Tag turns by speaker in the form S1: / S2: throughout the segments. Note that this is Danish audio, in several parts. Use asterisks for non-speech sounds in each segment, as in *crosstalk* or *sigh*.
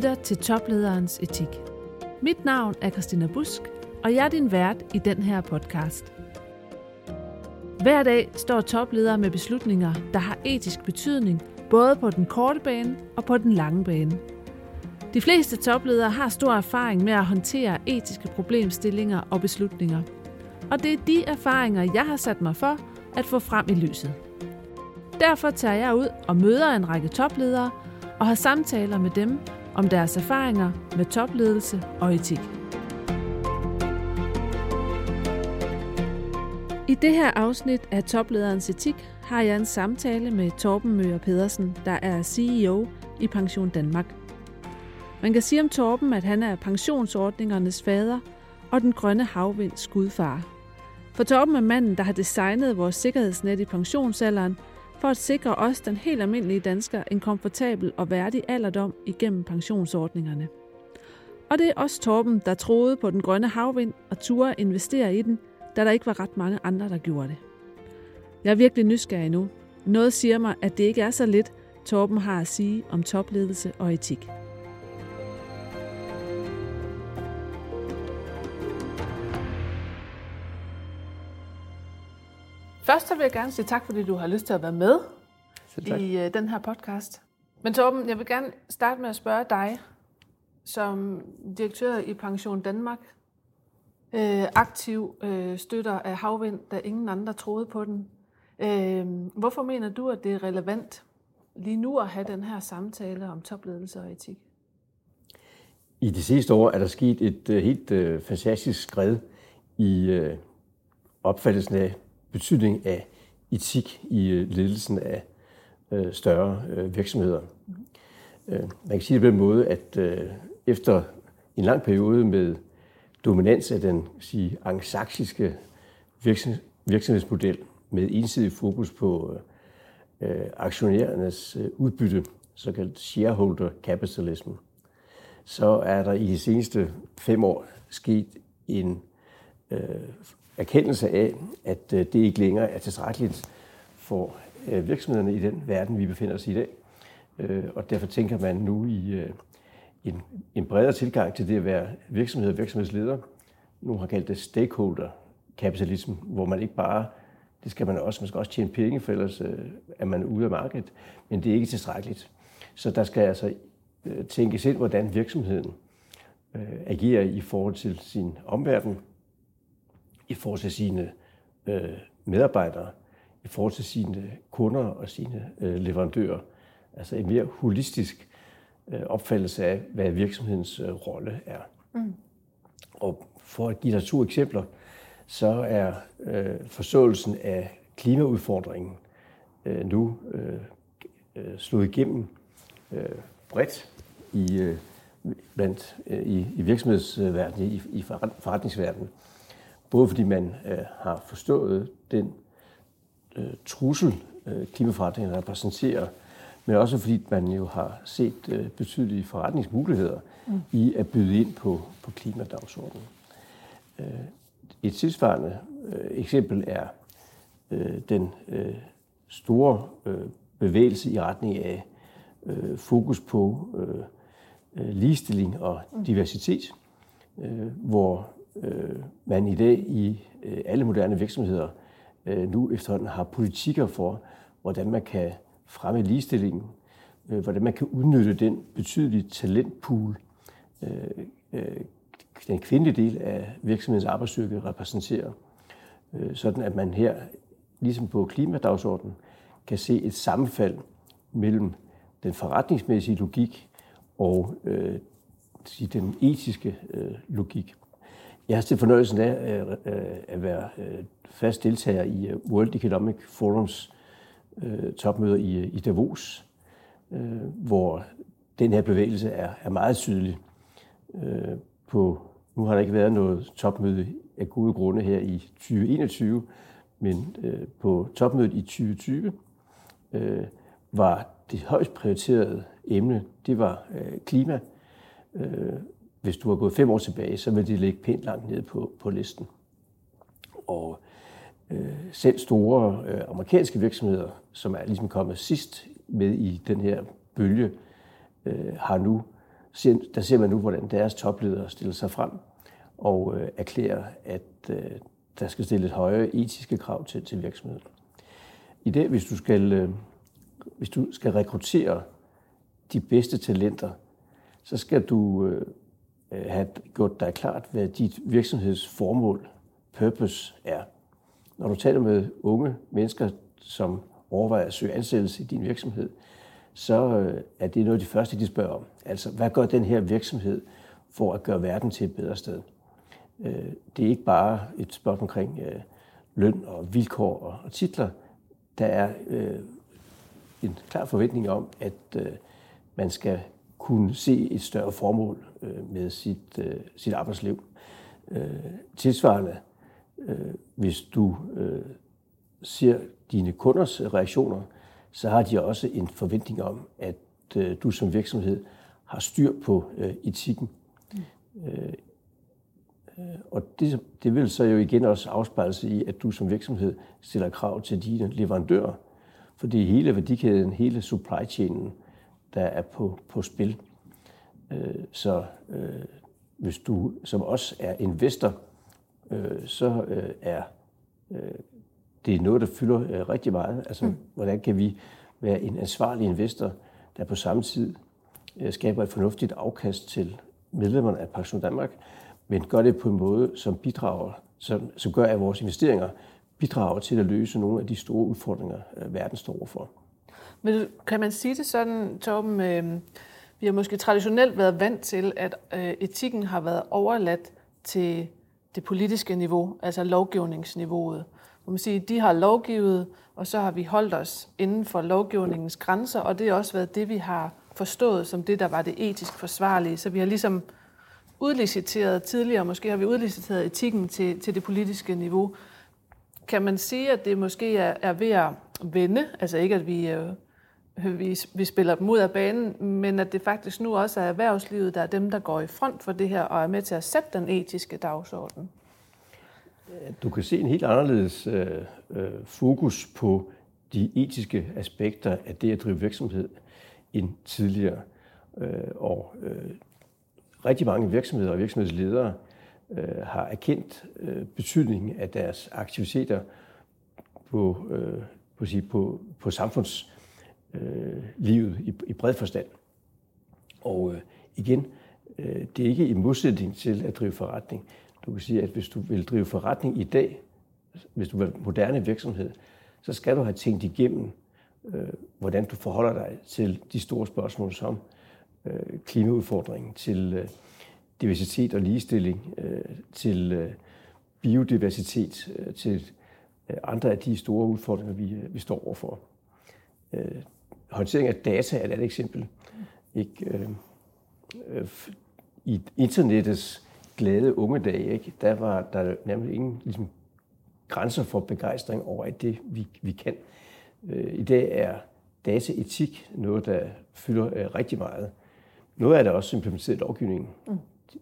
S1: Lytter til Toplederens Etik. Mit navn er Christina Busk, og jeg er din vært i den her podcast. Hver dag står topledere med beslutninger, der har etisk betydning, både på den korte bane og på den lange bane. De fleste topledere har stor erfaring med at håndtere etiske problemstillinger og beslutninger. Og det er de erfaringer, jeg har sat mig for at få frem i lyset. Derfor tager jeg ud og møder en række topledere og har samtaler med dem om deres erfaringer med topledelse og etik. I det her afsnit af Toplederens Etik har jeg en samtale med Torben Møger Pedersen, der er CEO i Pension Danmark. Man kan sige om Torben, at han er pensionsordningernes fader og den grønne havvinds gudfar. For Torben er manden, der har designet vores sikkerhedsnet i pensionsalderen – for at sikre os, den helt almindelige dansker, en komfortabel og værdig alderdom igennem pensionsordningerne. Og det er også Torben, der troede på den grønne havvind og turde investere i den, da der ikke var ret mange andre, der gjorde det. Jeg er virkelig nysgerrig nu. Noget siger mig, at det ikke er så lidt, Torben har at sige om topledelse og etik. Først vil jeg gerne sige tak, fordi du har lyst til at være med i uh, den her podcast. Men Torben, jeg vil gerne starte med at spørge dig, som direktør i Pension Danmark, øh, aktiv øh, støtter af havvind, da ingen andre troede på den. Øh, hvorfor mener du, at det er relevant lige nu at have den her samtale om topledelse og etik?
S2: I de sidste år er der sket et uh, helt uh, fantastisk skred i uh, opfattelsen af betydning af etik i øh, ledelsen af øh, større øh, virksomheder. Man kan sige det på den måde, at efter en lang periode med dominans af den sige, angsaksiske virksomhedsmodel med ensidig fokus på aktionærernes udbytte, såkaldt shareholder capitalism, så er der i de seneste fem år sket en erkendelse af, at øh, det ikke længere er tilstrækkeligt for øh, virksomhederne i den verden, vi befinder os i i dag. Øh, og derfor tænker man nu i øh, en, en bredere tilgang til det at være virksomhed og virksomhedsleder. Nu har kaldt det stakeholder kapitalisme, hvor man ikke bare, det skal man også, man skal også tjene penge, for ellers er man ude af markedet, men det er ikke tilstrækkeligt. Så der skal altså tænkes ind, hvordan virksomheden agerer i forhold til sin omverden, i forhold til sine øh, medarbejdere, i forhold til sine kunder og sine øh, leverandører. Altså en mere holistisk øh, opfattelse af, hvad virksomhedens øh, rolle er. Mm. Og for at give dig to eksempler, så er øh, forståelsen af klimaudfordringen øh, nu øh, øh slået igennem øh, bredt i, øh, blandt, øh, i, i virksomhedsverdenen, i, i forretningsverdenen. Både fordi man øh, har forstået den øh, trussel, øh, klimaforandringen repræsenterer, men også fordi man jo har set øh, betydelige forretningsmuligheder mm. i at byde ind på, på klimadagsordenen. Øh, et tilsvarende øh, eksempel er øh, den øh, store øh, bevægelse i retning af øh, fokus på øh, øh ligestilling og mm. diversitet, øh, hvor øh, man i dag i øh, alle moderne virksomheder øh, nu efterhånden har politikker for, hvordan man kan fremme ligestillingen, øh, hvordan man kan udnytte den betydelige talentpool, øh, øh, den kvindelige del af virksomhedens arbejdsstyrke repræsenterer, øh, sådan at man her, ligesom på klimadagsordenen, kan se et sammenfald mellem den forretningsmæssige logik og øh, den etiske øh, logik. Jeg har til fornøjelsen af øh, øh, at være øh, fast deltager i World Economic Forums topmøder i, i Davos, hvor den her bevægelse er, er meget tydelig. På, nu har der ikke været noget topmøde af gode grunde her i 2021, men på topmødet i 2020 var det højst prioriterede emne, det var klima hvis du har gået fem år tilbage, så vil de ligge pænt langt nede på, på listen. Og øh, selv store øh, amerikanske virksomheder, som er ligesom kommet sidst med i den her bølge, øh, har nu der ser man nu, hvordan deres topledere stiller sig frem og øh, erklærer, at øh, der skal stilles høje etiske krav til, til virksomheden. I dag, hvis du skal, øh, hvis du skal rekruttere de bedste talenter, så skal du øh, Øh, have gjort dig klart, hvad dit virksomhedsformål, purpose, er. Når du taler med unge mennesker, som overvejer at søge ansættelse i din virksomhed, så øh, er det noget af det første, de spørger om. Altså, hvad gør den her virksomhed for at gøre verden til et bedre sted? Øh, det er ikke bare et spørgsmål omkring løn og vilkår og titler. Der er en klar forventning om, at man skal kunne se et større formål med sit, sit arbejdsliv. Tilsvarende, hvis du ser dine kunders reaktioner, så har de også en forventning om, at øh, du som virksomhed har styr på øh, etikken. Mm. Øh, og det, det vil så jo igen også afspejle sig i, at du som virksomhed stiller krav til dine leverandører. For det er hele værdikæden, hele supply chainen, der er på, på spil. Øh, så øh, hvis du som os er investor, øh, så øh, er øh, det er noget, der fylder øh, rigtig meget. Altså, mm. hvordan kan vi være en ansvarlig investor, der på samme tid øh, skaber et fornuftigt afkast til medlemmerne af Pension Danmark, men gør det på en måde, som bidrager, som, som gør, at vores investeringer bidrager til at løse nogle af de store udfordringer, øh, verden står overfor.
S1: Men kan man sige det sådan, Torben, øh, vi har måske traditionelt været vant til, at øh, etikken har været overladt til det politiske niveau, altså lovgivningsniveauet man siger, de har lovgivet, og så har vi holdt os inden for lovgivningens grænser, og det har også været det, vi har forstået som det, der var det etisk forsvarlige. Så vi har ligesom udliciteret tidligere, måske har vi udliciteret etikken til, til det politiske niveau. Kan man sige, at det måske er, er ved at vende, altså ikke at vi, øh, vi, vi spiller dem ud af banen, men at det faktisk nu også er erhvervslivet, der er dem, der går i front for det her og er med til at sætte den etiske dagsorden?
S2: Du kan se en helt anderledes øh, øh, fokus på de etiske aspekter af det at drive virksomhed end tidligere. Øh, og øh, rigtig mange virksomheder og virksomhedsledere øh, har erkendt øh, betydningen af deres aktiviteter på, øh, på, sige, på, på samfunds øh, i, i bred forstand. Og øh, igen, øh, det er ikke i modsætning til at drive forretning. Du kan sige, at hvis du vil drive forretning i dag, hvis du vil moderne virksomhed, så skal du have tænkt igennem, øh, hvordan du forholder dig til de store spørgsmål som øh, klimaudfordringen, til øh, diversitet og ligestilling, øh, til øh, biodiversitet, øh, til øh, andre af de store udfordringer, vi, øh, vi står overfor. Øh, håndtering af data er et eksempel. Ikke, øh, øh, I internettets glade unge dage, ikke? der var der nemlig ingen ligesom, grænser for begejstring over at det, vi, vi kan. Øh, I dag er dataetik noget, der fylder øh, rigtig meget. Noget af det er også implementeret i lovgivningen. Mm.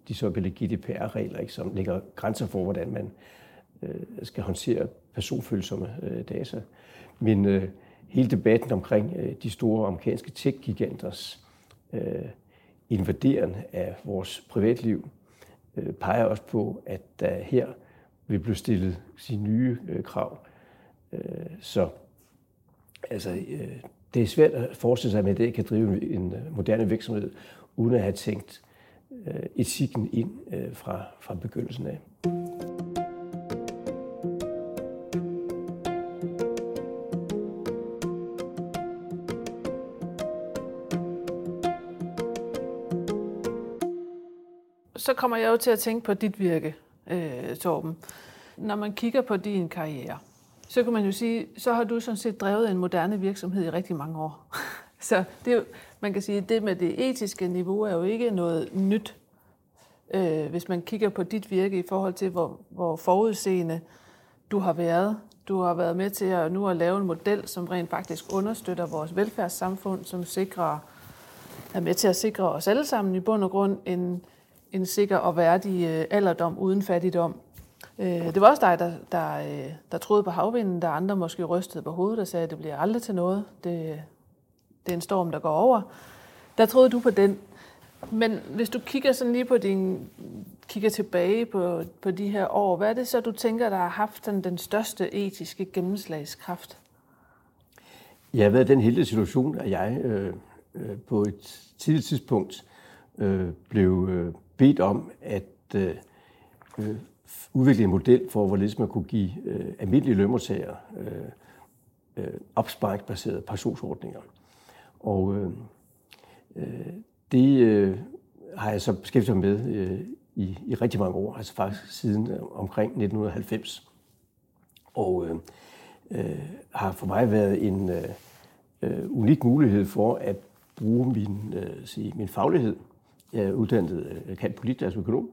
S2: De såkaldte GDPR-regler, ikke, som lægger grænser for, hvordan man øh, skal håndtere personfølsomme øh, data. Men øh, hele debatten omkring øh, de store amerikanske tech-giganters øh, invaderen af vores privatliv, øh, peger også på, at der her vil blive stillet sine nye øh, krav. Øh, så altså, øh, det er svært at forestille sig, at man i dag kan drive en øh, moderne virksomhed, uden at have tænkt øh, etikken ind øh, fra, fra begyndelsen af.
S1: Så kommer jeg jo til at tænke på dit virke, øh, Torben. Når man kigger på din karriere, så kan man jo sige, så har du sådan set drevet en moderne virksomhed i rigtig mange år. *laughs* så det er jo, man kan sige, at det med det etiske niveau er jo ikke noget nyt, øh, hvis man kigger på dit virke i forhold til, hvor, hvor forudseende du har været. Du har været med til at nu at lave en model, som rent faktisk understøtter vores velfærdssamfund, som sikrer, er med til at sikre os alle sammen i bund og grund en, en sikker og værdig øh, alderdom uden fattigdom. Øh, det var også dig, der, der, øh, der troede på havvinden, der andre måske rystede på hovedet og sagde, at det bliver aldrig til noget. Det, det er en storm, der går over. Der troede du på den. Men hvis du kigger sådan lige på din, kigger tilbage på, på de her år, hvad er det så, du tænker, der har haft den, den største etiske gennemslagskraft?
S2: Jeg har været i den hele situation, at jeg øh, øh, på et tidligt tidspunkt øh, blev øh, bedt om at øh, øh, udvikle en model for, hvorledes man kunne give øh, almindelige lønmodtagere øh, øh, opsparingsbaserede pensionsordninger. Og øh, øh, det øh, har jeg så beskæftiget mig med øh, i, i rigtig mange år, altså faktisk siden øh, omkring 1990. Og øh, øh, har for mig været en øh, øh, unik mulighed for at bruge min, øh, sige, min faglighed. Jeg er uddannet øh, kan politisk økonom,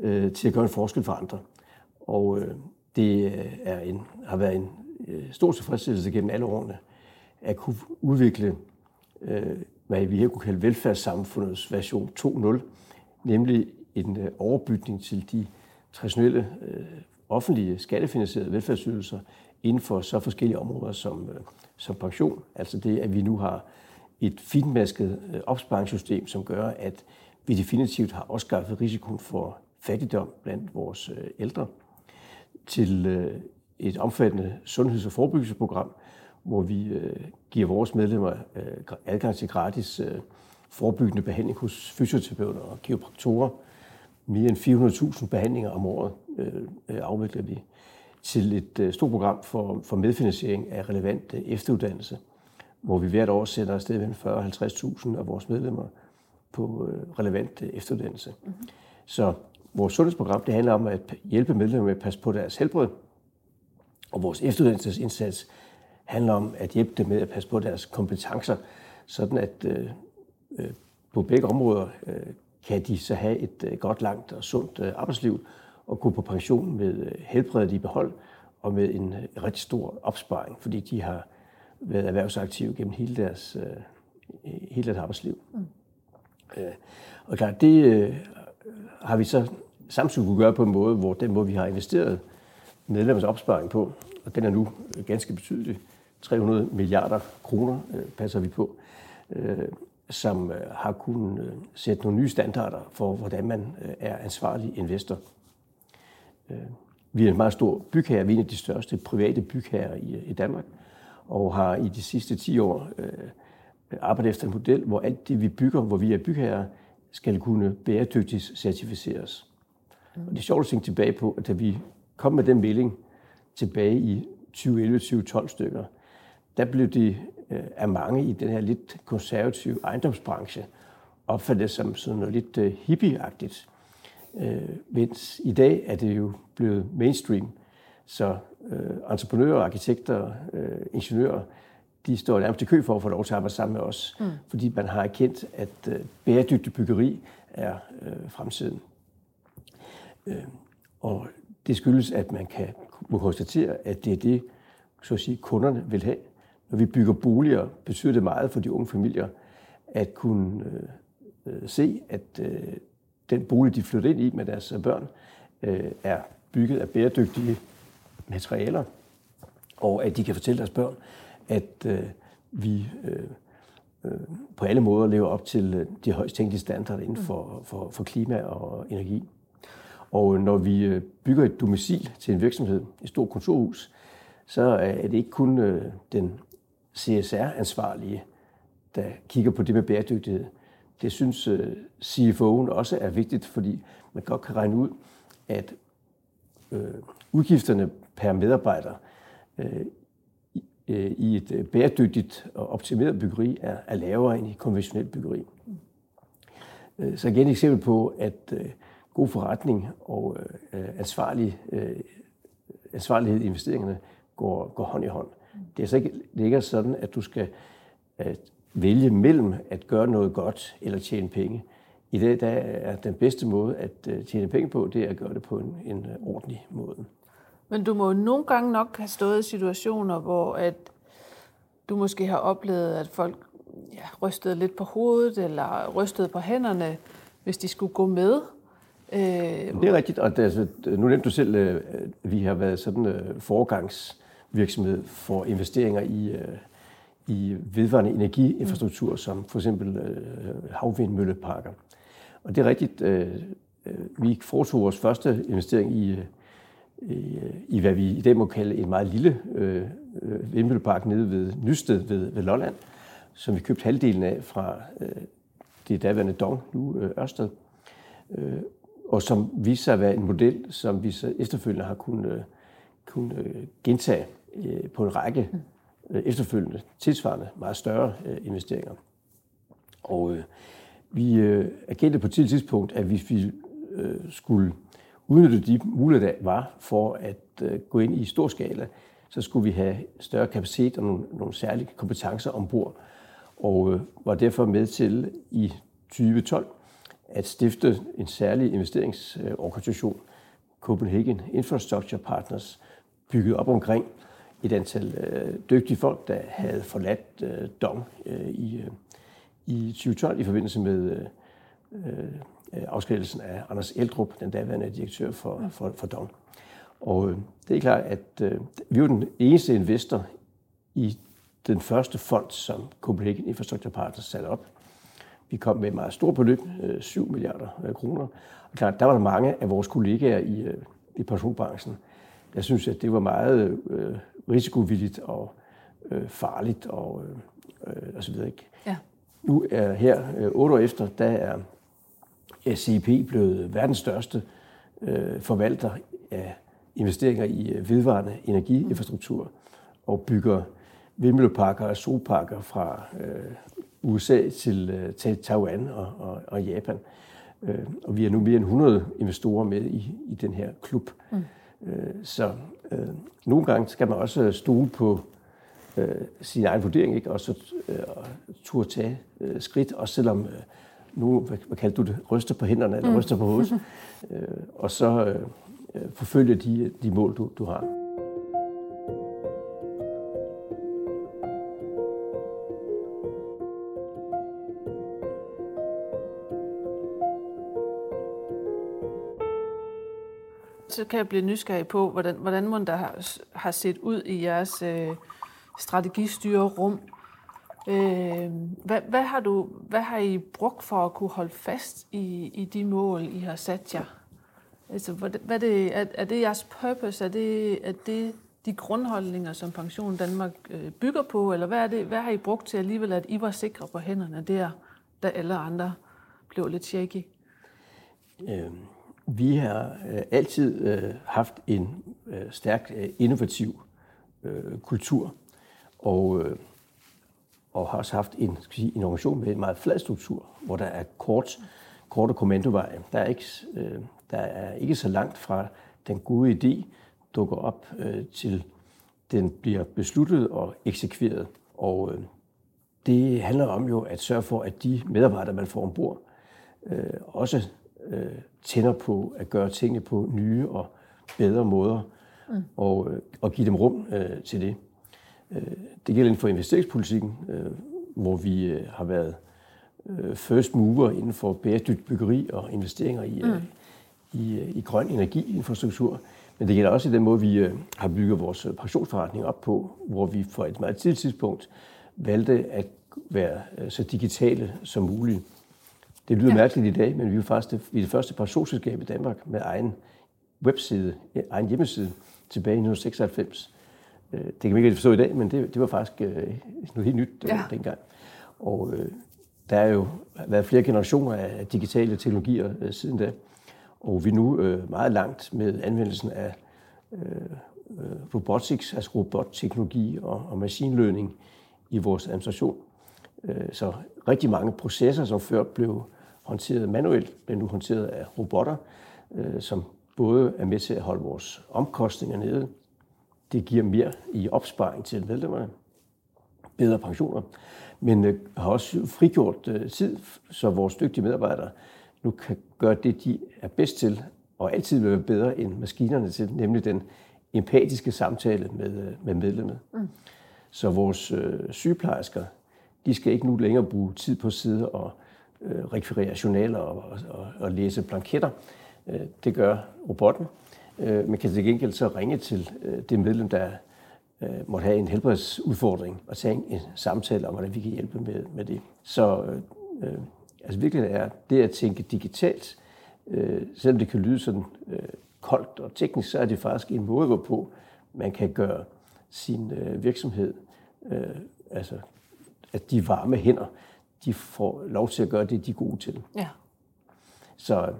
S2: øh, til at gøre en forskel for andre. Og øh, det øh, er en, har været en øh, stor tilfredsstillelse gennem alle årene at kunne udvikle øh, hvad vi her kunne kalde velfærdssamfundets version 2.0, nemlig en øh, overbygning til de traditionelle øh, offentlige skattefinansierede velfærdsydelser inden for så forskellige områder som, øh, som pension. Altså det, at vi nu har et finmasket øh, opsparingssystem, som gør, at vi definitivt har afskaffet risikoen for fattigdom blandt vores øh, ældre, til øh, et omfattende sundheds- og forebyggelsesprogram, hvor vi øh, giver vores medlemmer adgang til gratis forebyggende behandling hos fysioterapeuter og kiropraktorer. Mere end 400.000 behandlinger om året afvikler vi til et stort program for, for medfinansiering af relevant efteruddannelse, hvor vi hvert år sætter afsted mellem 40 og 50.000 af vores medlemmer på øh, relevant øh, efteruddannelse. Mm-hmm. Så vores sundhedsprogram det handler om at hjælpe medlemmer med at passe på deres helbred, og vores efteruddannelsesindsats handler om at hjælpe dem med at passe på deres kompetencer, sådan at øh, øh, på begge områder øh, kan de så have et øh, godt, langt og sundt øh, arbejdsliv og gå på pension med øh, helbredet i behold og med en øh, rigtig stor opsparing, fordi de har været erhvervsaktive gennem hele deres, øh, hele deres arbejdsliv. Mm. Øh, og klart, det øh, har vi så samtidig kunne gøre på en måde, hvor den måde, vi har investeret medlemmers opsparing på, og den er nu ganske betydelig, 300 milliarder kroner øh, passer vi på, øh, som har kunnet sætte nogle nye standarder for, hvordan man er ansvarlig investor. Vi er en meget stor bygherre, vi er en af de største private bygherrer i, i Danmark, og har i de sidste 10 år øh, arbejde efter en model, hvor alt det, vi bygger, hvor vi er bygherrer, skal kunne bæredygtigt certificeres. Og det er sjovt at tænke tilbage på, at da vi kom med den melding tilbage i 2011-2012 stykker, der blev det øh, af mange i den her lidt konservative ejendomsbranche opfattet som sådan noget lidt øh, hippieagtigt. Øh, mens i dag er det jo blevet mainstream. Så øh, entreprenører, arkitekter, øh, ingeniører, de står nærmest i kø for at få lov til at arbejde sammen med os, mm. fordi man har erkendt, at øh, bæredygtig byggeri er øh, fremtiden. Øh, og det skyldes, at man kan må konstatere, at det er det, så at sige, kunderne vil have. Når vi bygger boliger, betyder det meget for de unge familier at kunne øh, øh, se, at øh, den bolig, de flytter ind i med deres børn, øh, er bygget af bæredygtige materialer, og at de kan fortælle deres børn, at øh, vi øh, øh, på alle måder lever op til øh, de højst tænkelige standarder inden for, for, for klima og energi. Og når vi øh, bygger et domicil til en virksomhed, et stort kontorhus, så er det ikke kun øh, den CSR-ansvarlige, der kigger på det med bæredygtighed. Det synes øh, CFO'en også er vigtigt, fordi man godt kan regne ud, at øh, udgifterne per medarbejder øh, Øh, i et øh, bæredygtigt og optimeret byggeri er, er lavere end i konventionelt byggeri. Øh, så igen et eksempel på, at god forretning og ansvarlig, ansvarlighed i investeringerne går, går hånd i hånd. Det er så ikke, det er ikke sådan, at du skal at vælge mellem at gøre noget godt eller tjene penge. I dag der er den bedste måde at tjene penge på, det er at gøre det på en, en ordentlig måde.
S1: Men du må nogle gange nok have stået i situationer, hvor at du måske har oplevet, at folk ja, rystede lidt på hovedet eller rystede på hænderne, hvis de skulle gå med.
S2: Øh, det er rigtigt, og det, altså, nu nævnte du selv, at vi har været sådan foregangs virksomhed for investeringer i, øh, i vedvarende energiinfrastruktur, mm. som for eksempel øh, havvindmølleparker. Og det er rigtigt. Øh, øh, vi foretog vores første investering i, i, i hvad vi i dag må kalde en meget lille øh, vindmøllepark nede ved Nysted ved, ved Lolland, som vi købte halvdelen af fra øh, det daværende Dong, nu øh, Ørsted, øh, og som viste sig at være en model, som vi så efterfølgende har kunnet, øh, kunnet øh, gentage øh, på en række øh, efterfølgende tilsvarende meget større øh, investeringer. Og øh, vi øh, erkendte på et tidspunkt, at hvis vi øh, skulle udnytte de muligheder, der var for at øh, gå ind i stor skala, så skulle vi have større kapacitet og nogle, nogle særlige kompetencer ombord. Og øh, var derfor med til i 2012 at stifte en særlig investeringsorganisation, Copenhagen Infrastructure Partners, bygget op omkring et antal øh, dygtige folk, der havde forladt øh, Dong øh, i, øh, i 2012 i forbindelse med øh, øh øh, afskrivelsen af Anders Eldrup, den daværende direktør for, for, for Dong. Og øh, det er klart, at øh, vi var den eneste investor i den første fond, som Copenhagen Infrastructure Partners satte op. Vi kom med et meget stort beløb, 7 øh, milliarder øh, kroner. Og klart, der var der mange af vores kollegaer i, øh, i pensionsbranchen, der synes, at det var meget øh, risikovilligt og øh, farligt og, øh, og så videre. Ikke? Ja. Nu er her, øh, otte år efter, der er SCP blevet verdens største øh, forvalter af investeringer i vedvarende energiinfrastruktur og bygger vindmølleparker og solparker fra øh, USA til, øh, til Taiwan og, og, og Japan. Øh, og vi er nu mere end 100 investorer med i, i den her klub. Mm. Øh, så øh, nogle gange skal man også stole på øh, sin egen vurdering, ikke? og så øh, turde tage øh, skridt, også selvom øh, nu, hvad, hvad kalder du det, ryster på hænderne eller mm. ryster på hovedet, *laughs* øh, og så øh, øh, forfølge de, de mål, du, du har.
S1: så kan jeg blive nysgerrig på, hvordan, hvordan man der har, har set ud i jeres øh, strategistyrerum. Øh, hvad, hvad, har du, hvad har I brugt for at kunne holde fast i, i de mål, I har sat jer? Altså, hvad, hvad det, er, er det jeres purpose? Er det, er det de grundholdninger, som Pension Danmark øh, bygger på? Eller hvad, er det, hvad har I brugt til alligevel, at I var sikre på hænderne der, da alle andre blev lidt shaky?
S2: Øh, vi har øh, altid øh, haft en øh, stærk øh, innovativ øh, kultur, og, øh, og har også haft en, skal sige, en organisation med en meget flad struktur, hvor der er kort, korte kommandoveje. Der er, ikke, øh, der er ikke så langt fra den gode idé dukker op øh, til den bliver besluttet og eksekveret. Og øh, det handler om jo at sørge for, at de medarbejdere, man får ombord, øh, også øh, tænder på at gøre tingene på nye og bedre måder, mm. og, øh, og give dem rum øh, til det. Øh, det gælder inden for investeringspolitikken, øh, hvor vi øh, har været first mover inden for bæredygtigt byggeri og investeringer i, mm. i, i grøn energiinfrastruktur. Men det gælder også i den måde, vi har bygget vores pensionsforretning op på, hvor vi for et meget tidligt tidspunkt valgte at være så digitale som muligt. Det lyder ja. mærkeligt i dag, men vi er faktisk det, vi er det første pensionsselskab i Danmark med egen webside, egen hjemmeside tilbage i 1996. Øh, det kan man ikke forstå i dag, men det, det var faktisk øh, noget helt nyt øh, ja. dengang. Og øh, der er jo været flere generationer af digitale teknologier øh, siden da. Og vi er nu øh, meget langt med anvendelsen af øh, robotics, altså robotteknologi og, og machine learning i vores administration. Øh, så rigtig mange processer, som før blev håndteret manuelt, bliver nu håndteret af robotter, øh, som både er med til at holde vores omkostninger nede. Det giver mere i opsparing til medlemmerne, bedre pensioner, men øh, har også frigjort øh, tid, så vores dygtige medarbejdere nu kan gøre det, de er bedst til, og altid vil være bedre end maskinerne til, nemlig den empatiske samtale med, øh, med medlemmet. Mm. Så vores øh, sygeplejersker, de skal ikke nu længere bruge tid på at sidde og øh, rekvirere journaler og, og, og læse blanketter. Øh, det gør robotten. Øh, man kan til gengæld så ringe til øh, det medlem, der øh, måtte have en helbredsudfordring, og tage en, en samtale om, hvordan vi kan hjælpe med, med det. Så øh, Altså virkelig er det at tænke digitalt, øh, selvom det kan lyde sådan øh, koldt og teknisk, så er det faktisk en måde, hvorpå man kan gøre sin øh, virksomhed, øh, altså at de varme hænder, de får lov til at gøre det, de er gode til.
S1: Ja.
S2: Så,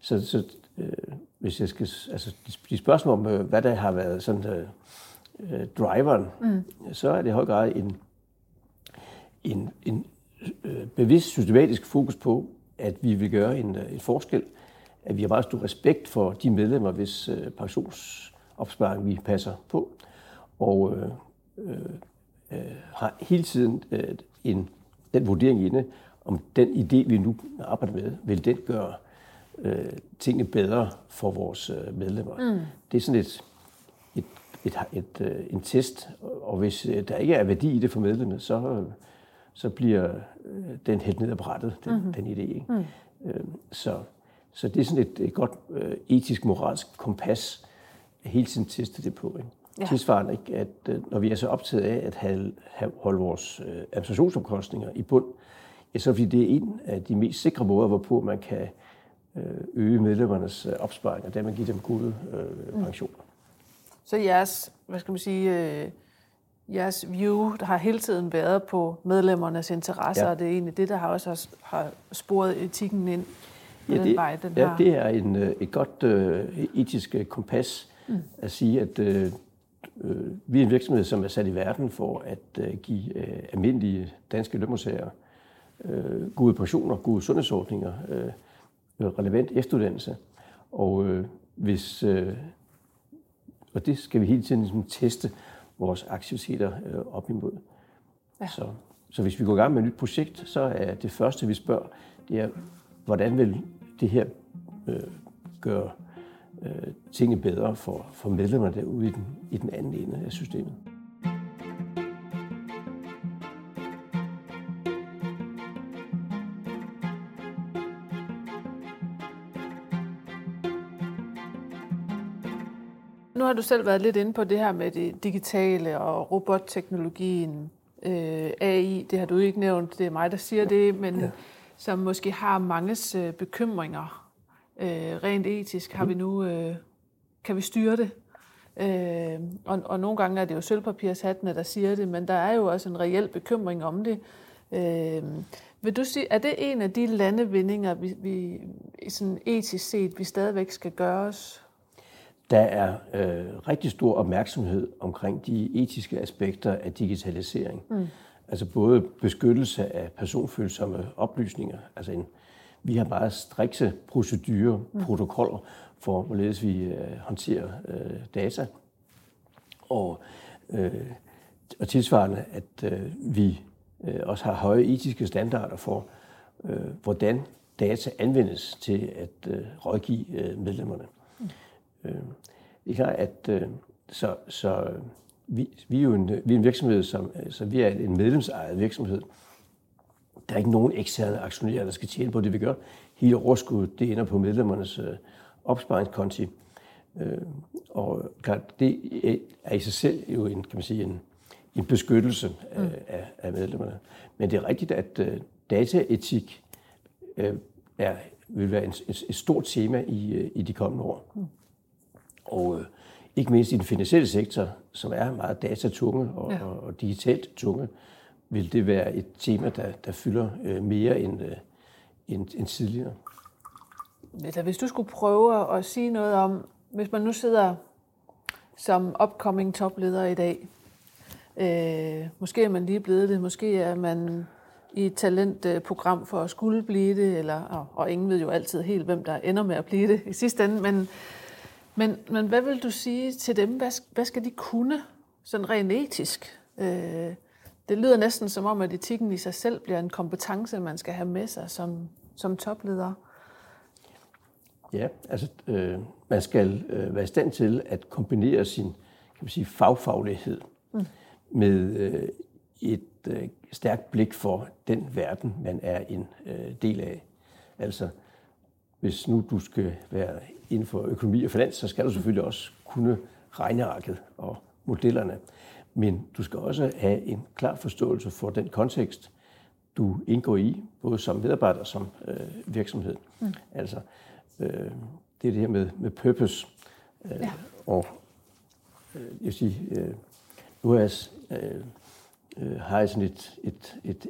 S2: så, så øh, hvis jeg skal, altså de spørgsmål om, øh, hvad der har været sådan øh, øh, driveren, mm. så er det i høj grad en, en, en øh, bevidst systematisk fokus på, at vi vil gøre en, øh, en forskel, at vi har meget stor respekt for de medlemmer, hvis øh, pensionsopsparing vi passer på, og øh, øh, øh, har hele tiden øh, en, den vurdering inde, om den idé, vi nu arbejder med, vil den gøre øh, tingene bedre for vores øh, medlemmer. Mm. Det er sådan et, et, et, et, øh, en test, og hvis øh, der ikke er værdi i det for medlemmet, så, så bliver øh, den helt ned ad brættet, den, mm-hmm. den idé. Ikke? Mm. Øh, så, så det er sådan et, et godt øh, etisk-moralsk kompas, at hele tiden teste det på. Ikke? Ja. Tilsvarende, ikke, at øh, når vi er så optaget af at have, have, holde vores øh, administrationsomkostninger i bund, ja, så fordi det er en af de mest sikre måder, hvorpå man kan øh, øge medlemmernes øh, opsparing, og dermed give dem gode øh, mm. pensioner.
S1: Så jeres, hvad skal man sige, øh, jeres view der har hele tiden været på medlemmernes interesser, ja. og det er egentlig det, der har også har, sporet etikken ind
S2: ja, det, den vej. Den ja, har... det er en, et godt øh, etisk kompas mm. at sige, at øh, Øh, vi er en virksomhed, som er sat i verden for at øh, give øh, almindelige danske lønmodtagere gode pensioner, gode sundhedsordninger, relevant efteruddannelse. Og hvis og det skal vi hele tiden ligesom teste vores aktiviteter op imod. Ja. Så, så hvis vi går i gang med et nyt projekt, så er det første, vi spørger, det er, hvordan vil det her øh, gøre øh, tingene bedre for, for medlemmerne derude i den, i den anden ende af systemet.
S1: Har du selv været lidt inde på det her med det digitale og robotteknologien, øh, AI, det har du ikke nævnt, det er mig, der siger det, men ja. som måske har manges øh, bekymringer øh, rent etisk har vi nu, øh, kan vi styre det. Øh, og, og nogle gange er det jo sølvpapirshattene, der siger det, men der er jo også en reel bekymring om det. Øh, vil du sige, er det en af de landevindinger, vi, vi sådan etisk set, vi stadigvæk skal gøre os?
S2: Der er øh, rigtig stor opmærksomhed omkring de etiske aspekter af digitalisering. Mm. Altså både beskyttelse af personfølsomme oplysninger, altså en, vi har meget strikse procedurer, mm. protokoller for, hvorledes vi øh, håndterer øh, data. Og, øh, og tilsvarende, at øh, vi øh, også har høje etiske standarder for, øh, hvordan data anvendes til at øh, rådgive øh, medlemmerne. Mm. Øh, det er klart, at øh, så, så vi, vi er jo en, vi er en virksomhed, som så vi er en medlemsejet virksomhed, der er ikke nogen eksterne aktionærer, der skal tjene på det, vi gør. Hele overskuddet, det ender på medlemmernes øh, opsparingskonti. Øh, og klart, det er i sig selv jo en, kan man sige, en, en beskyttelse af, mm. af, af medlemmerne. Men det er rigtigt, at øh, dataetik øh, er, vil være en, et, et stort tema i, øh, i de kommende år. Mm. Og øh, ikke mindst i den finansielle sektor, som er meget datatunge og, ja. og, og digitalt tunge, vil det være et tema, der, der fylder øh, mere end, øh, end, end tidligere.
S1: Eller hvis du skulle prøve at sige noget om, hvis man nu sidder som upcoming topleder i dag, øh, måske er man lige blevet det, måske er man i et talentprogram for at skulle blive det, eller, og, og ingen ved jo altid helt, hvem der ender med at blive det i sidste ende, men, men, men hvad vil du sige til dem? Hvad, hvad skal de kunne, sådan rent etisk? Øh, det lyder næsten som om, at etikken i sig selv bliver en kompetence, man skal have med sig som, som topleder.
S2: Ja, altså øh, man skal øh, være i stand til at kombinere sin kan man sige, fagfaglighed mm. med øh, et øh, stærkt blik for den verden, man er en øh, del af. Altså, hvis nu du skal være inden for økonomi og finans, så skal du selvfølgelig også kunne regnearket og modellerne. Men du skal også have en klar forståelse for den kontekst, du indgår i, både som medarbejder og som øh, virksomhed. Mm. Altså, øh, det er det her med, med purpose. Øh, ja. Og øh, jeg vil sige, øh, nu har jeg, øh, øh, har jeg sådan et, et, et,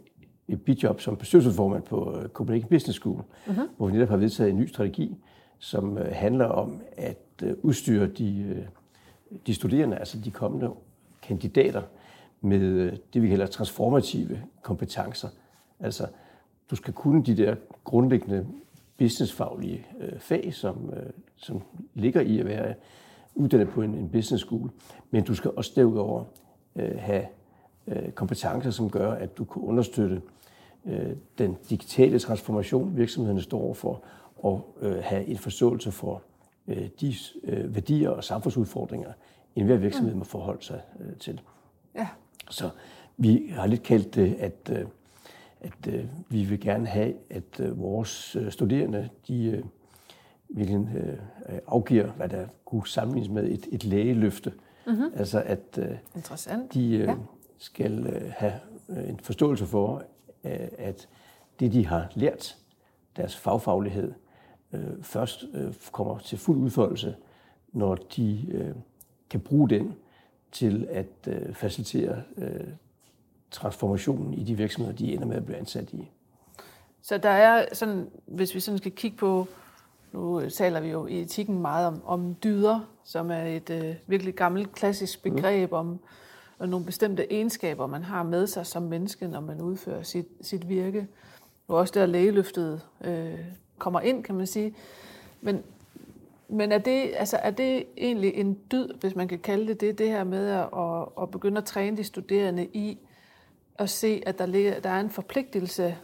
S2: et bidjob som bestyrelsesformand på øh, Copenhagen Business School, uh-huh. hvor vi netop har vedtaget en ny strategi, som øh, handler om at øh, udstyre de, de studerende, altså de kommende kandidater, med det, vi kalder transformative kompetencer. Altså, du skal kunne de der grundlæggende businessfaglige øh, fag, som, øh, som ligger i at være uddannet på en, en business school, men du skal også derudover øh, have kompetencer, som gør, at du kan understøtte øh, den digitale transformation, virksomhederne står overfor, og øh, have en forståelse for øh, de øh, værdier og samfundsudfordringer, enhver virksomhed må forholde sig øh, til. Ja. Så vi har lidt kaldt det, at, øh, at øh, vi vil gerne have, at øh, vores studerende, de virkelig afgiver, hvad der kunne sammenlignes med et, et lægeløfte. Mm-hmm. Altså at Interessant. de ja. Skal have en forståelse for, at det, de har lært, deres fagfaglighed, først kommer til fuld udfoldelse, når de kan bruge den til at øh, facilitere øh, transformationen i de virksomheder, de ender med at blive ansat i.
S1: Så der er sådan, hvis vi sådan skal kigge på, nu taler vi jo i etikken meget om, om dyder, som er et øh, virkelig gammelt klassisk begreb mm. om og nogle bestemte egenskaber, man har med sig som menneske, når man udfører sit, sit virke. Og også der lægeløftet øh, kommer ind, kan man sige. Men men er det, altså, er det egentlig en dyd, hvis man kan kalde det det, det her med at, at, at begynde at træne de studerende i at se, at der, ligger, der er en forpligtelse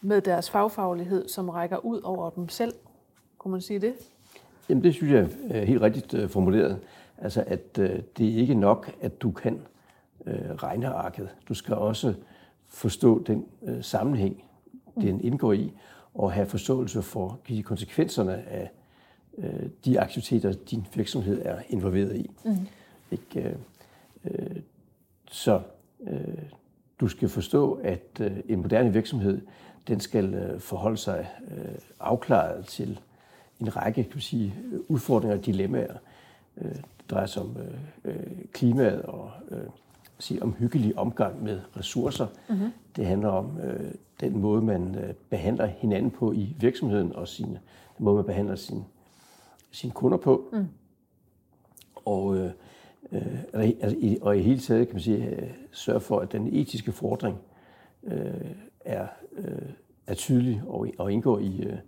S1: med deres fagfaglighed, som rækker ud over dem selv? Kunne man sige det?
S2: Jamen det synes jeg er helt rigtigt øh, formuleret. Altså at øh, det er ikke nok, at du kan øh, regnearket. Du skal også forstå den sammenhæng, den indgår i, og have forståelse for konsekvenserne af øh, de aktiviteter, din virksomhed er involveret i. Mm. Ikke? Øh, øh, så øh, du skal forstå, at øh, en moderne virksomhed, den skal øh, forholde sig øh, afklaret til en række kan sige, udfordringer og dilemmaer. Øh, det drejer sig om øh, øh klimaet og øh, sige, om hyggelig omgang med ressourcer. Mm-hmm. Det handler om øh, den måde, man øh, behandler hinanden på i virksomheden og sin, den måde, man behandler sin sine kunder på. Mm. Og, øh, øh, altså, i, og i hele taget kan man sige, øh, sørge for, at den etiske fordring øh, er, øh, er tydelig og, og indgår i, øh,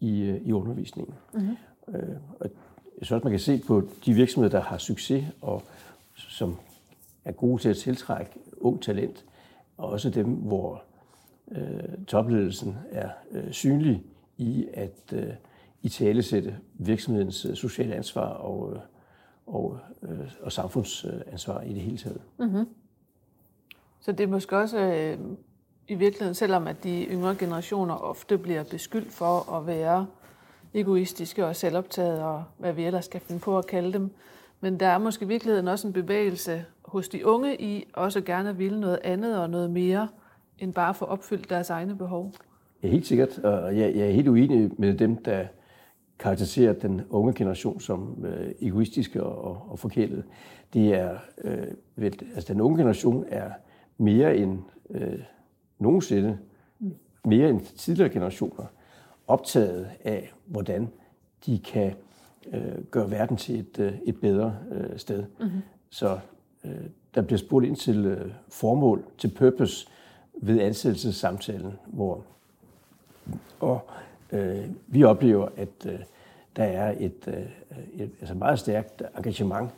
S2: i, øh, i undervisningen. Mm-hmm. Øh, og jeg synes også, man kan se på de virksomheder, der har succes og som er gode til at tiltrække ung talent, og også dem, hvor øh, topledelsen er øh, synlig i at øh, i talesætte virksomhedens øh, sociale ansvar og, øh, og, øh, og samfundsansvar i det hele taget. Mm-hmm.
S1: Så det er måske også øh, i virkeligheden, selvom at de yngre generationer ofte bliver beskyldt for at være egoistiske og selvoptaget og hvad vi ellers skal finde på at kalde dem, men der er måske i virkeligheden også en bevægelse hos de unge i også gerne at ville noget andet og noget mere, end bare at få opfyldt deres egne behov.
S2: Ja, helt sikkert, og jeg, jeg er helt uenig med dem, der karakteriserer den unge generation som øh, egoistiske og, og, og forkælet. Det er, øh, vel, altså den unge generation er mere end øh, nogensinde, mere end tidligere generationer, optaget af, hvordan de kan øh, gøre verden til et, øh, et bedre øh, sted. Mm-hmm. Så øh, der bliver spurgt ind til øh, formål, til purpose ved ansættelsessamtalen, hvor og øh, vi oplever, at øh, der er et, øh, et altså meget stærkt engagement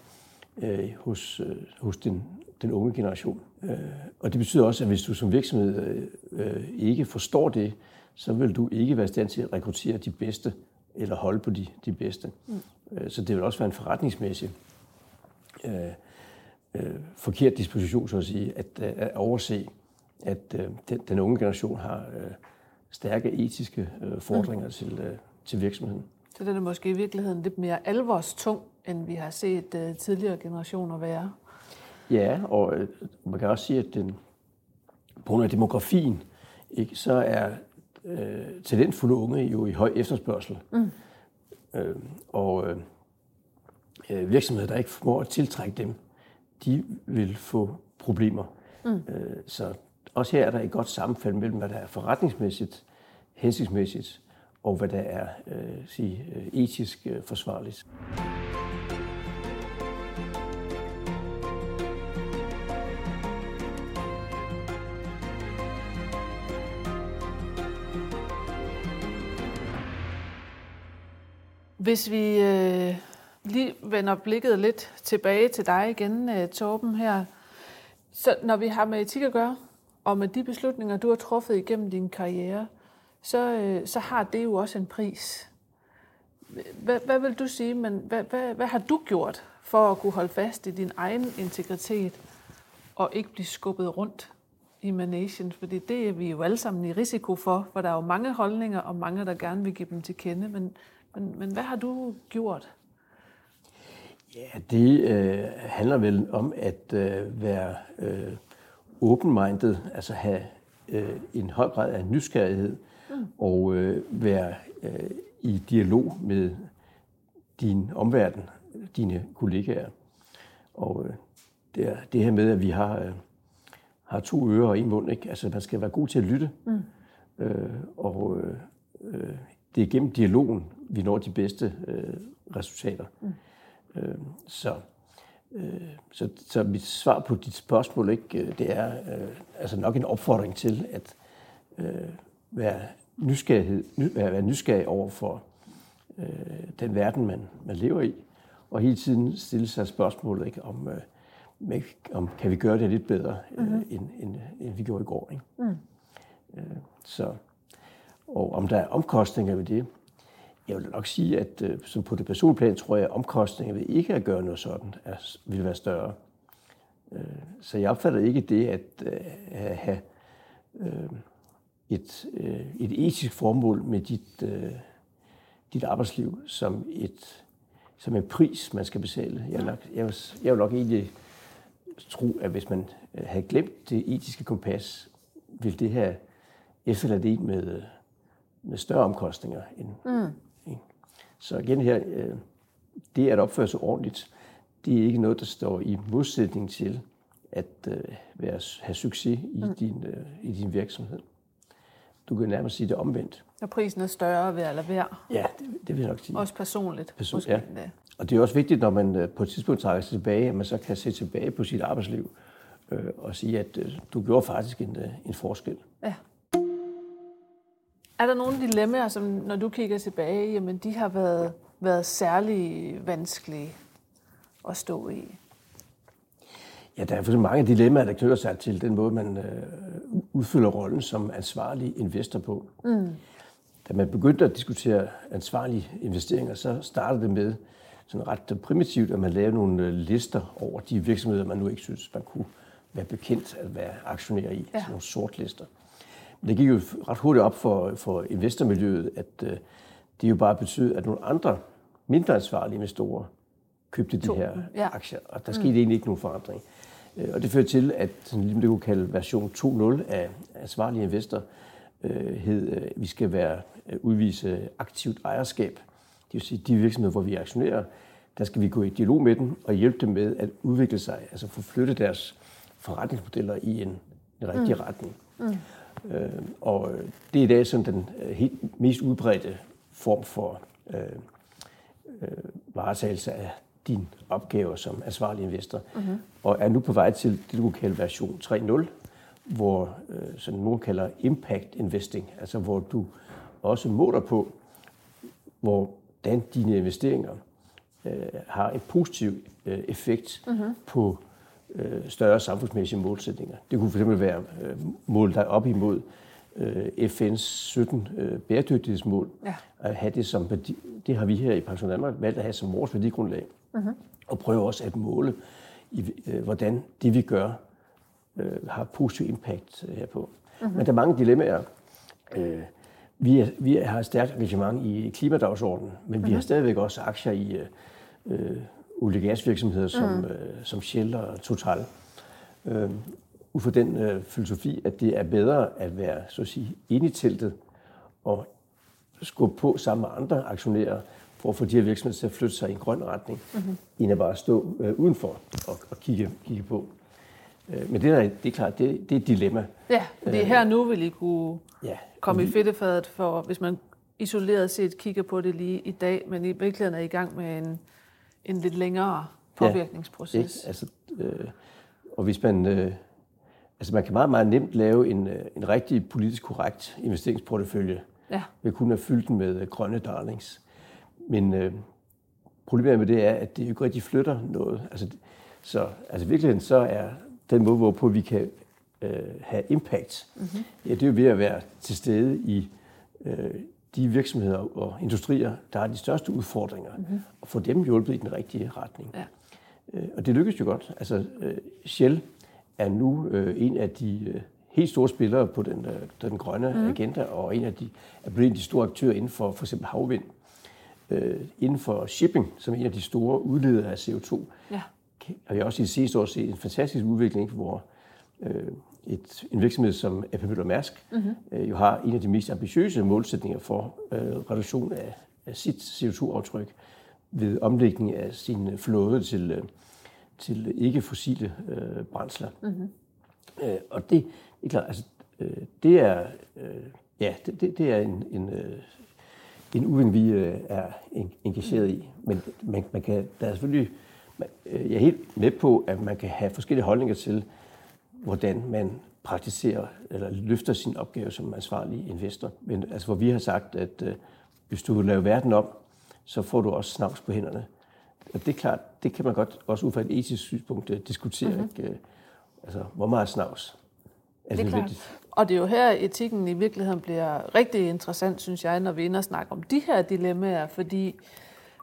S2: øh, hos, øh, hos den, den unge generation. Øh, og det betyder også, at hvis du som virksomhed øh, øh, ikke forstår det, så vil du ikke være i stand til at rekruttere de bedste eller holde på de, de bedste. Mm. Øh, så det vil også være en forretningsmæssig øh, øh, forkert disposition, så at sige, at, at overse, at øh, den, den unge generation har øh, stærke etiske øh, fordringer mm. til, øh, til virksomheden.
S1: Så den er måske i virkeligheden lidt mere alvorstung, end vi har set uh, tidligere generationer være.
S2: Ja, og øh, man kan også sige, at den, på grund af demografien ikke, så er øh, talentfulde unge jo i høj efterspørgsel. Mm. Øh, og øh, virksomheder, der ikke formår at tiltrække dem, de vil få problemer. Mm. Øh, så også her er der et godt sammenfald mellem, hvad der er forretningsmæssigt, hensigtsmæssigt, og hvad der er øh, sige, øh, etisk øh, forsvarligt.
S1: Hvis vi øh, lige vender blikket lidt tilbage til dig igen, øh, Torben, her. Så når vi har med etik at gøre, og med de beslutninger, du har truffet igennem din karriere, så, øh, så har det jo også en pris. Hvad, hvad vil du sige, men hvad, hvad, hvad har du gjort for at kunne holde fast i din egen integritet og ikke blive skubbet rundt i managen? Fordi det er vi jo alle sammen i risiko for, for der er jo mange holdninger og mange, der gerne vil give dem til kende. Men, men, men hvad har du gjort?
S2: Ja, det øh, handler vel om at øh, være øh, open-minded, altså have øh, en høj grad af nysgerrighed mm. og øh, være øh, i dialog med din omverden, dine kollegaer. Og øh, det, er, det her med, at vi har, øh, har to ører og en mund, ikke? altså man skal være god til at lytte. Mm. Øh, og øh, øh det er gennem dialogen, vi når de bedste øh, resultater. Mm. Øh, så, øh, så, så mit svar på dit spørgsmål, ikke, øh, det er øh, altså nok en opfordring til at øh, være, nysgerrighed, ny, være nysgerrig over for øh, den verden, man, man lever i, og hele tiden stille sig spørgsmålet ikke, om, øh, om kan vi gøre det lidt bedre, mm-hmm. øh, end, end, end vi gjorde i går. Ikke? Mm. Øh, så, og om der er omkostninger ved det, jeg vil nok sige, at øh, som på det personlige plan, tror jeg, at omkostningerne ved ikke at gøre noget sådan er, vil være større. Øh, så jeg opfatter ikke det at øh, have øh, et, øh, et etisk formål med dit, øh, dit arbejdsliv som et som en pris, man skal betale. Jeg vil, nok, jeg, vil, jeg vil nok egentlig tro, at hvis man havde glemt det etiske kompas, ville det have efterladt en med, med større omkostninger end, mm. Så igen her, øh, det at opføre sig ordentligt, det er ikke noget, der står i modsætning til at øh, være, have succes i, mm. din, øh, i din virksomhed. Du kan nærmest sige det omvendt.
S1: Og prisen er større ved lade være.
S2: Ja, det, det vil jeg nok sige.
S1: Også personligt.
S2: Person, måske ja. Og det er også vigtigt, når man på et tidspunkt trækker sig tilbage, at man så kan se tilbage på sit arbejdsliv øh, og sige, at øh, du gjorde faktisk en, en forskel. Ja.
S1: Er der nogle dilemmaer, som når du kigger tilbage, jamen de har været, været særlig vanskelige at stå i?
S2: Ja, der er for mange dilemmaer, der knytter sig til den måde, man øh, udfylder rollen som ansvarlig investor på. Mm. Da man begyndte at diskutere ansvarlige investeringer, så startede det med sådan ret primitivt, at man lavede nogle øh, lister over de virksomheder, man nu ikke synes, man kunne være bekendt at være aktionær i. Ja. Sådan nogle sortlister. Det gik jo ret hurtigt op for, for investormiljøet, at øh, det jo bare betød, at nogle andre mindre ansvarlige investorer købte de her ja. aktier, og der skete mm. egentlig ikke nogen forandring. Øh, og det førte til, at sådan, ligesom det kunne kalde version 2.0 af ansvarlige investor, øh, hed, øh, vi skal være øh, udvise aktivt ejerskab. Det vil sige, de virksomheder, hvor vi er aktionærer, der skal vi gå i dialog med dem og hjælpe dem med at udvikle sig, altså få flyttet deres forretningsmodeller i en, en rigtig mm. retning. Mm. Øh, og det er i dag sådan den øh, helt mest udbredte form for øh, øh, varetagelse af din opgave som ansvarlig investor. Mm-hmm. Og er nu på vej til det, du kan kalde version 3.0, hvor øh, sådan nogen kalder impact investing, altså hvor du også måler på, hvordan dine investeringer øh, har en positiv øh, effekt mm-hmm. på øh, større samfundsmæssige målsætninger. Det kunne fx være øh, mål der op imod øh, FN's 17 øh, bæredygtighedsmål. Ja. At have det som værdi, det har vi her i Pension Danmark valgt at have som vores værdigrundlag. Mm-hmm. Og prøve også at måle, øh, hvordan det vi gør øh, har positiv impact øh, herpå. Mm-hmm. Men der er mange dilemmaer. Øh, vi, er, vi har et stærkt engagement i klimadagsordenen, men mm-hmm. vi har mhm. stadigvæk også aktier i øh, olie- gasvirksomheder som, mm. øh, som Shell og Total. Øh, ud fra den øh, filosofi, at det er bedre at være så at sige, inde i teltet og skubbe på sammen med andre aktionærer for at få de her virksomheder til at flytte sig i en grøn retning, mm-hmm. end at bare stå øh, udenfor og, og kigge, kigge på. Øh, men det, der, det er klart, det, det er et dilemma.
S1: Ja, det er her nu, vil I kunne ja, komme vi, i fedtefadet, for hvis man isoleret set kigger på det lige i dag, men i virkeligheden er I gang med en, en lidt længere påvirkningsproces. Ja, ikke?
S2: Altså, øh, og hvis man... Øh, altså man kan meget, meget nemt lave en, øh, en rigtig politisk korrekt investeringsportefølje, ja. ved kun at fylde den med øh, grønne darlings. Men øh, problemet med det er, at det jo ikke rigtig flytter noget. Altså, så altså virkeligheden så er den måde, hvorpå vi kan øh, have impact, mm-hmm. ja, det er jo ved at være til stede i øh, de virksomheder og industrier, der har de største udfordringer, mm-hmm. og få dem hjulpet i den rigtige retning. Ja. Øh, og det lykkes jo godt. Altså, øh, Shell er nu øh, en af de øh, helt store spillere på den, øh, den grønne mm. agenda, og en af de, er blevet en af de store aktører inden for for eksempel havvind. Øh, inden for shipping, som er en af de store udledere af CO2, ja. har vi også i de sidste år set en fantastisk udvikling, hvor øh, et, en virksomhed som AP Møller Mærsk mm-hmm. øh, jo har en af de mest ambitiøse målsætninger for øh, reduktion af, af sit CO2-aftryk ved omlægning af sin flåde til, øh, til ikke-fossile øh, brændsler. Mm-hmm. Øh, og det, det er klart, altså, øh, det er, øh, ja, det, det, det er en, en, øh, en uvind, vi øh, er engageret i. Men man, man kan, der er selvfølgelig, man, øh, jeg er helt med på, at man kan have forskellige holdninger til, hvordan man praktiserer eller løfter sin opgave som ansvarlig investor. Men altså, hvor vi har sagt, at øh, hvis du laver verden om, så får du også snavs på hænderne. Og det er klart, det kan man godt også ud fra et etisk synspunkt uh, diskutere. Mm-hmm. Ikke? Altså, hvor meget snavs
S1: er det, det er klart. Og det er jo her, etikken i virkeligheden bliver rigtig interessant, synes jeg, når vi ender og snakker om de her dilemmaer, fordi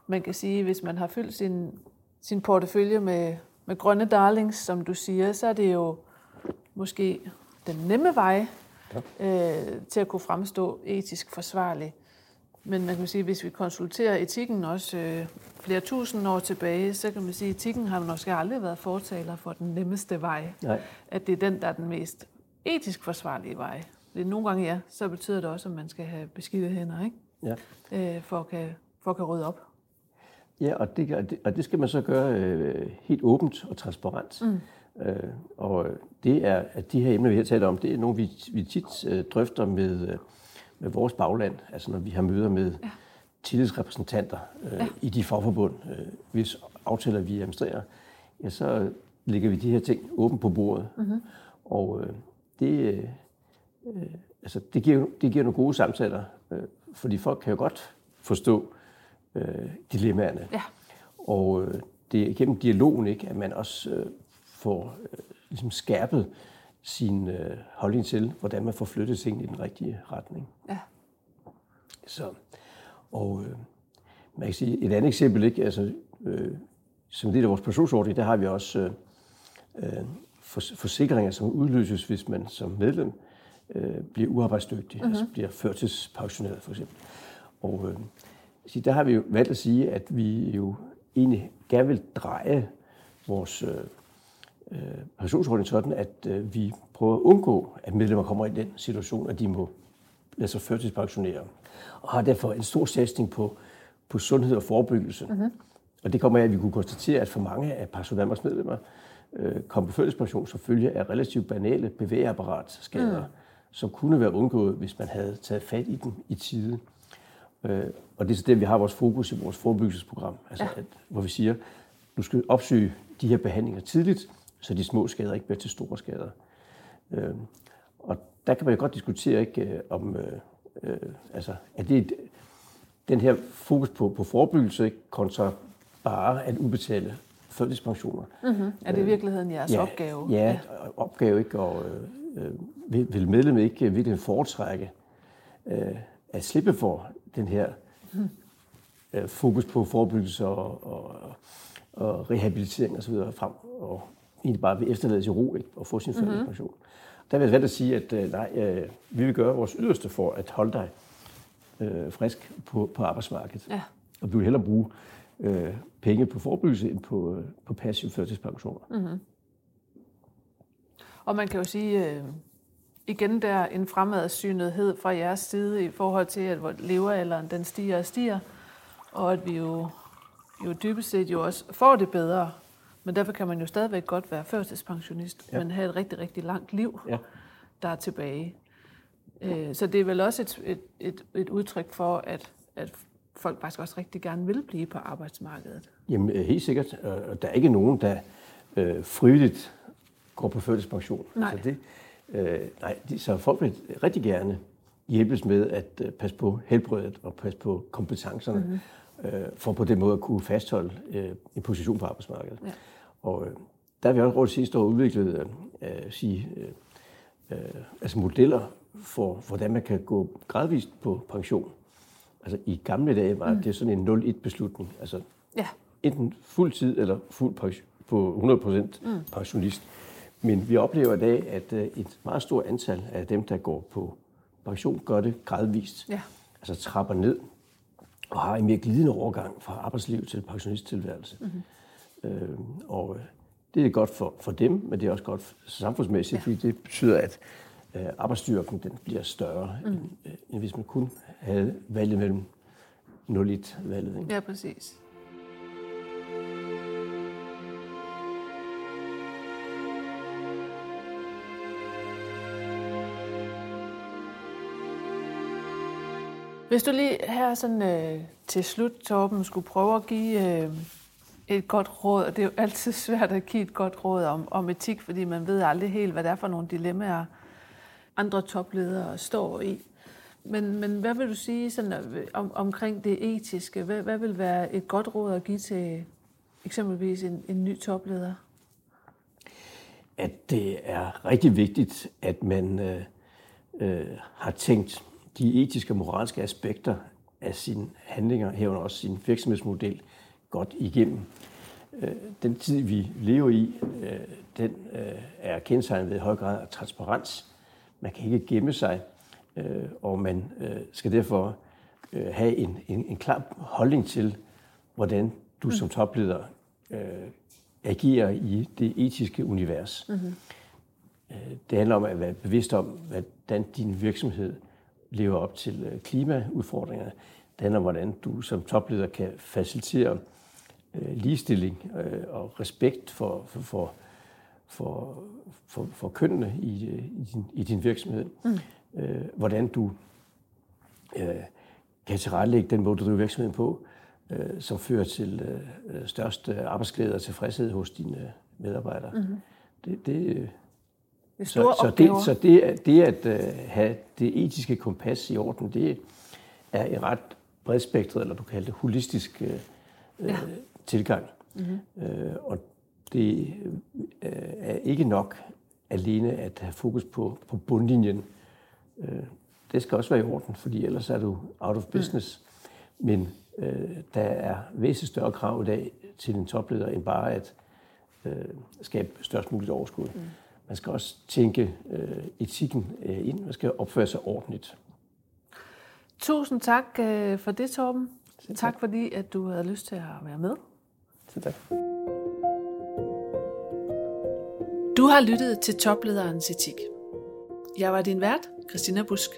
S1: man kan sige, hvis man har fyldt sin, sin portefølje med, med grønne darlings, som du siger, så er det jo måske den nemme vej ja. øh, til at kunne fremstå etisk forsvarlig. Men man kan sige, hvis vi konsulterer etikken også øh, flere tusind år tilbage, så kan man sige, at etikken har måske aldrig været fortaler for den nemmeste vej. Nej. At det er den, der er den mest etisk forsvarlige vej. Det nogle gange ja, så betyder det også, at man skal have beskidte hænder, ikke? Ja. Øh, for, at kan, for at kan rydde op.
S2: Ja, og det, og det skal man så gøre øh, helt åbent og transparent. Mm. Øh, og det er, at de her emner, vi har talt om, det er nogle, vi, vi tit øh, drøfter med, øh, med vores bagland, altså når vi har møder med ja. tillidsrepræsentanter øh, ja. i de fagforbund, øh, hvis aftaler vi administrerer, ja, så lægger vi de her ting åbent på bordet. Mm-hmm. Og øh, det, øh, øh, altså, det, giver, det giver nogle gode samtaler, øh, fordi folk kan jo godt forstå øh, dilemmaerne. Ja. Og øh, det er gennem dialogen, ikke, at man også øh, får øh, ligesom skærpet sin øh, holdning til, hvordan man får flyttet tingene i den rigtige retning. Ja. Så, og øh, man kan sige, et andet eksempel, ikke? Altså, øh, som del af vores pensionsordning, der har vi også øh, øh forsikringer, som udløses, hvis man som medlem øh, bliver uarbejdsdygtig, uh-huh. altså bliver førtidspensioneret for eksempel. Og øh, der har vi jo valgt at sige, at vi jo egentlig gerne vil dreje vores øh, øh, pensionsordning sådan, at øh, vi prøver at undgå, at medlemmer kommer i den situation, at de må lade sig førtidspensionere. Og har derfor en stor satsning på, på sundhed og forebyggelse. Uh-huh. Og det kommer af, at vi kunne konstatere, at for mange af Pension Danmarks medlemmer øh, kom på førtidspension som følge af relativt banale bevægeapparatskader, mm. som kunne være undgået, hvis man havde taget fat i den i tide. Øh, og det er så det, vi har vores fokus i vores forebyggelsesprogram, altså ja. at, hvor vi siger, du skal opsøge de her behandlinger tidligt, så de små skader ikke bliver til store skader. Øh, og der kan man jo godt diskutere, ikke, øh, om øh, øh, altså, er det den her fokus på, på forebyggelse kontra bare at udbetale førtidspensioner.
S1: Mm-hmm. Er det i virkeligheden jeres
S2: ja,
S1: opgave?
S2: Ja, ja, opgave ikke, og øh, vil, vil medlemmet ikke virkelig foretrække øh, at slippe for den her øh, fokus på forebyggelse og, og, og rehabilitering osv. frem, og egentlig bare vil efterlades i ro ikke, og få sin mm-hmm. Der vil jeg valgt at sige, at øh, nej, øh, vi vil gøre vores yderste for at holde dig øh, frisk på, på arbejdsmarkedet. Ja. Og vi vil hellere bruge øh, penge på forebyggelse end på, på passiv førtidspensioner. Mm-hmm.
S1: Og man kan jo sige, øh, igen der en fremadsynethed fra jeres side i forhold til, at levealderen den stiger og stiger, og at vi jo, jo dybest set jo også får det bedre. Men derfor kan man jo stadigvæk godt være førtidspensionist, ja. men have et rigtig, rigtig langt liv, ja. der er tilbage. Øh, så det er vel også et, et, et, et udtryk for, at, at folk faktisk også rigtig gerne vil blive på arbejdsmarkedet.
S2: Jamen helt sikkert. Der er ikke nogen, der øh, frivilligt går på førtidspension.
S1: Nej. Så, det,
S2: øh, nej, de, så folk vil rigtig gerne hjælpes med at øh, passe på helbredet og passe på kompetencerne, mm-hmm. øh, for på den måde at kunne fastholde øh, en position på arbejdsmarkedet. Ja. Og øh, der har vi også råd sidste år udviklet øh, sige, øh, øh, altså modeller for, hvordan man kan gå gradvist på pension. Altså i gamle dage var mm. det sådan en 0-1 beslutning. Altså ja. enten fuld tid eller fuld pension, på 100% mm. pensionist. Men vi oplever i dag, at øh, et meget stort antal af dem, der går på pension, gør det gradvist. Ja. Altså trapper ned og har en mere glidende overgang fra arbejdsliv til pensionisttilværelse. Mm-hmm. Øh, og det er godt for, for dem, men det er også godt samfundsmæssigt, ja. fordi det betyder, at øh, arbejdsstyrken den bliver større, mm. end, øh, end hvis man kun havde valget mellem 0-1-valget.
S1: Ja, præcis. Hvis du lige her sådan, øh, til slut, Torben, skulle prøve at give øh, et godt råd, og det er jo altid svært at give et godt råd om, om etik, fordi man ved aldrig helt, hvad det er for nogle dilemmaer, andre topledere står i. Men, men hvad vil du sige sådan, øh, om, omkring det etiske? Hvad, hvad vil være et godt råd at give til eksempelvis en, en ny topleder?
S2: At det er rigtig vigtigt, at man øh, øh, har tænkt de etiske og moralske aspekter af sine handlinger, herunder også sin virksomhedsmodel, godt igennem. Øh, den tid, vi lever i, øh, den øh, er kendetegnet ved høj grad af transparens. Man kan ikke gemme sig, og man skal derfor have en, en, en klar holdning til, hvordan du som topleder agerer i det etiske univers. Mm-hmm. Det handler om at være bevidst om, hvordan din virksomhed lever op til øh, klimaudfordringerne. Det handler om, hvordan du som topleder kan facilitere øh, ligestilling øh, og respekt for, for, for, for, for, for kønnene i, i, din, i din virksomhed. Mm. Hvordan du kan tilrettelægge den måde, du driver virksomheden på, som fører til størst arbejdsglæde og tilfredshed hos dine medarbejdere. Mm. Det, det,
S1: det så, så, det,
S2: så det, det at uh, have det etiske kompas i orden, det er en ret bredspektret, eller du kan kalde det holistisk uh, ja. Tilgang. Mm-hmm. Uh, og det uh, er ikke nok alene at have fokus på, på bundlinjen. Uh, det skal også være i orden, fordi ellers er du out of business. Mm. Men uh, der er væsentligt større krav i dag til en topleder, end bare at uh, skabe størst muligt overskud. Mm. Man skal også tænke øh, etikken øh, ind. Man skal opføre sig ordentligt.
S1: Tusind tak øh, for det, Torben. tak. tak fordi, at du havde lyst til at være med
S2: til det.
S1: Du har lyttet til Toplederens Etik. Jeg var din vært, Christina Busk.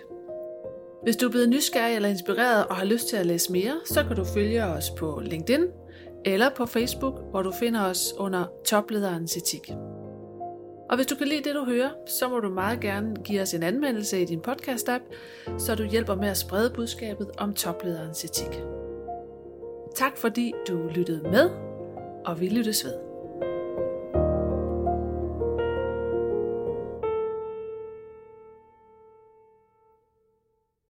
S1: Hvis du er blevet nysgerrig eller inspireret og har lyst til at læse mere, så kan du følge os på LinkedIn eller på Facebook, hvor du finder os under Toplederens Etik. Og hvis du kan lide det, du hører, så må du meget gerne give os en anmeldelse i din podcast-app, så du hjælper med at sprede budskabet om toplederens etik. Tak fordi du lyttede med, og vi lyttes ved.